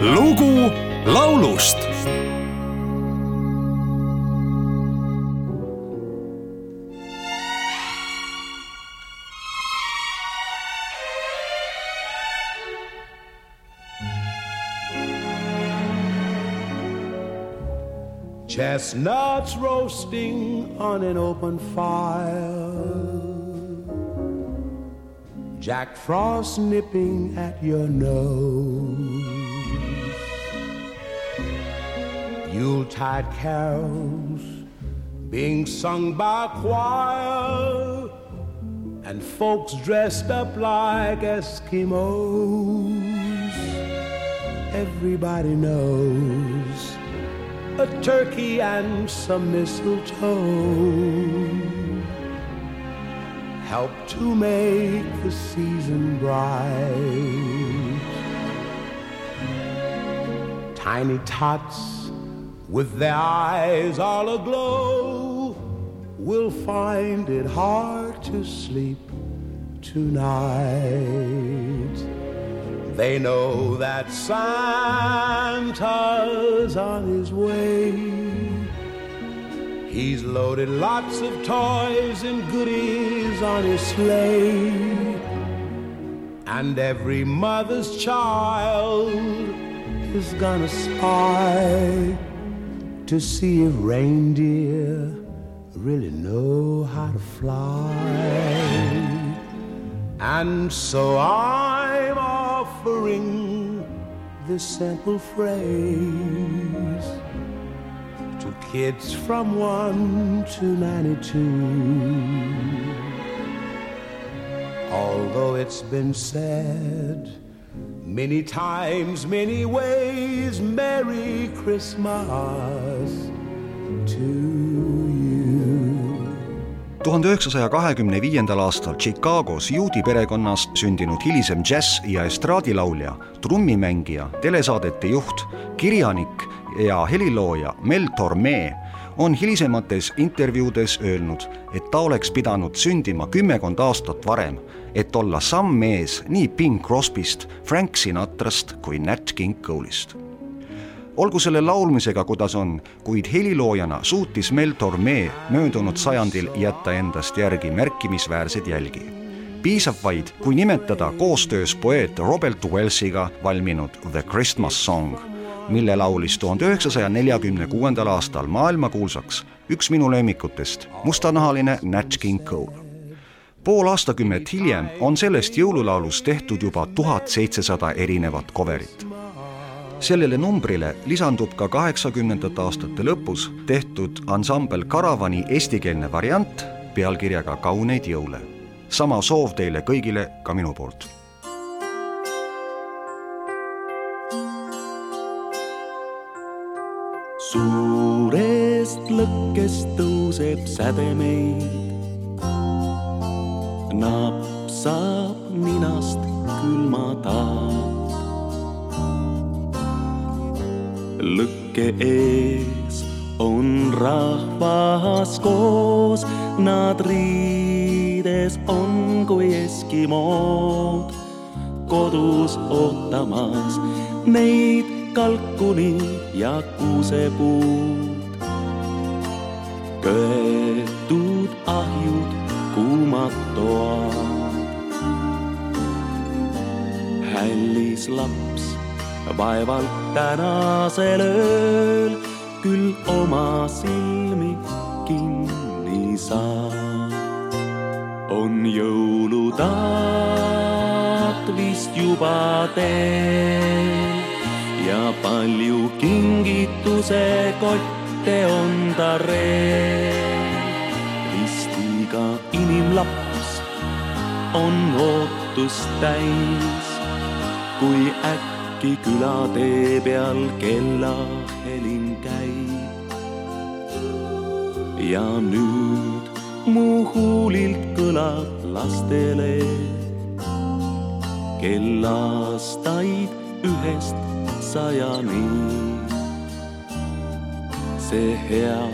lugu laulust Chestnuts roasting on an open fire. Jack Frost nipping at your nose. Yuletide carols being sung by a choir. And folks dressed up like Eskimos. Everybody knows a turkey and some mistletoe help to make the season bright. Tiny tots with their eyes all aglow will find it hard to sleep tonight. They know that Santa's on his way. He's loaded lots of toys and goodies on his sleigh. And every mother's child is gonna spy to see if reindeer really know how to fly. And so I'm offering this simple phrase to kids from 1 to 92. Although it's been said many times, many ways, Merry Christmas to you. tuhande üheksasaja kahekümne viiendal aastal Chicagos juudi perekonnas sündinud hilisem džäss- ja estraadilaulja, trummimängija, telesaadete juht, kirjanik ja helilooja Mel Torme on hilisemates intervjuudes öelnud, et ta oleks pidanud sündima kümmekond aastat varem, et olla samm ees nii Bing Crosbyst, Frank Sinatrast kui Nat King Cole'ist olgu selle laulmisega, kuidas on, kuid heliloojana suutis Mel Torme möödunud sajandil jätta endast järgi märkimisväärseid jälgi. piisab vaid, kui nimetada koostöös poeet Robert Wellsiga valminud The Christmas Song, mille laulis tuhande üheksasaja neljakümne kuuendal aastal maailmakuulsaks üks minu lemmikutest, mustanahaline Nat King Cole. Pool aastakümmet hiljem on sellest jõululaulust tehtud juba tuhat seitsesada erinevat coverit. Sellele numbrile lisandub ka kaheksakümnendate aastate lõpus tehtud ansambel Karavani eestikeelne variant pealkirjaga Kauneid jõule. sama soov teile kõigile ka minu poolt lõkkest tõuseb sädemeid, napp saab ninast külmada. lõkke ees on rahvas koos, nad riides on kui eskimood, kodus ootamas neid kalkuni ja kuusepuud. Köetud ahjud, kuumad toad. hällis laps vaevalt tänasel ööl küll oma silmi kinni saab. on jõulutaat vist juba teel ja palju kingituse kotte on ta reel. vist iga inimlaps on ootust täis, kui äkki külatee peal kellahelin käib. ja nüüd mu huulilt kõlab lastele kellaastaid ühest sajani. See hea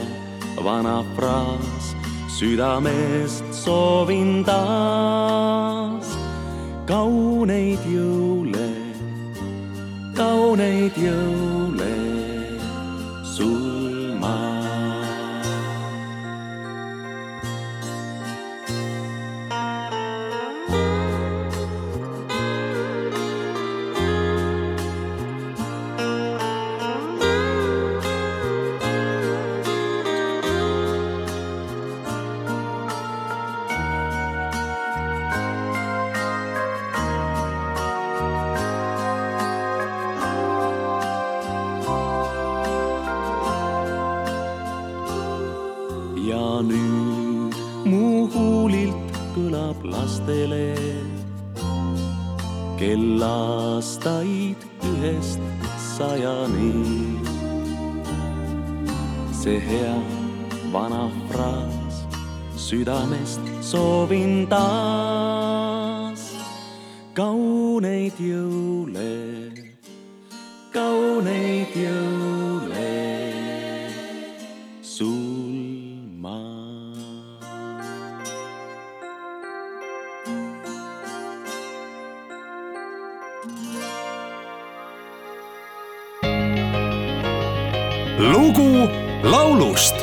vana fraas südamest soovin taas kauneid jõule kauneid jõule sul nüüd mu huulilt kõlab lastele kellaastaid ühest sajani. see hea vana fraas südamest soovin taas kauneid jõule, kauneid jõule lugu laulust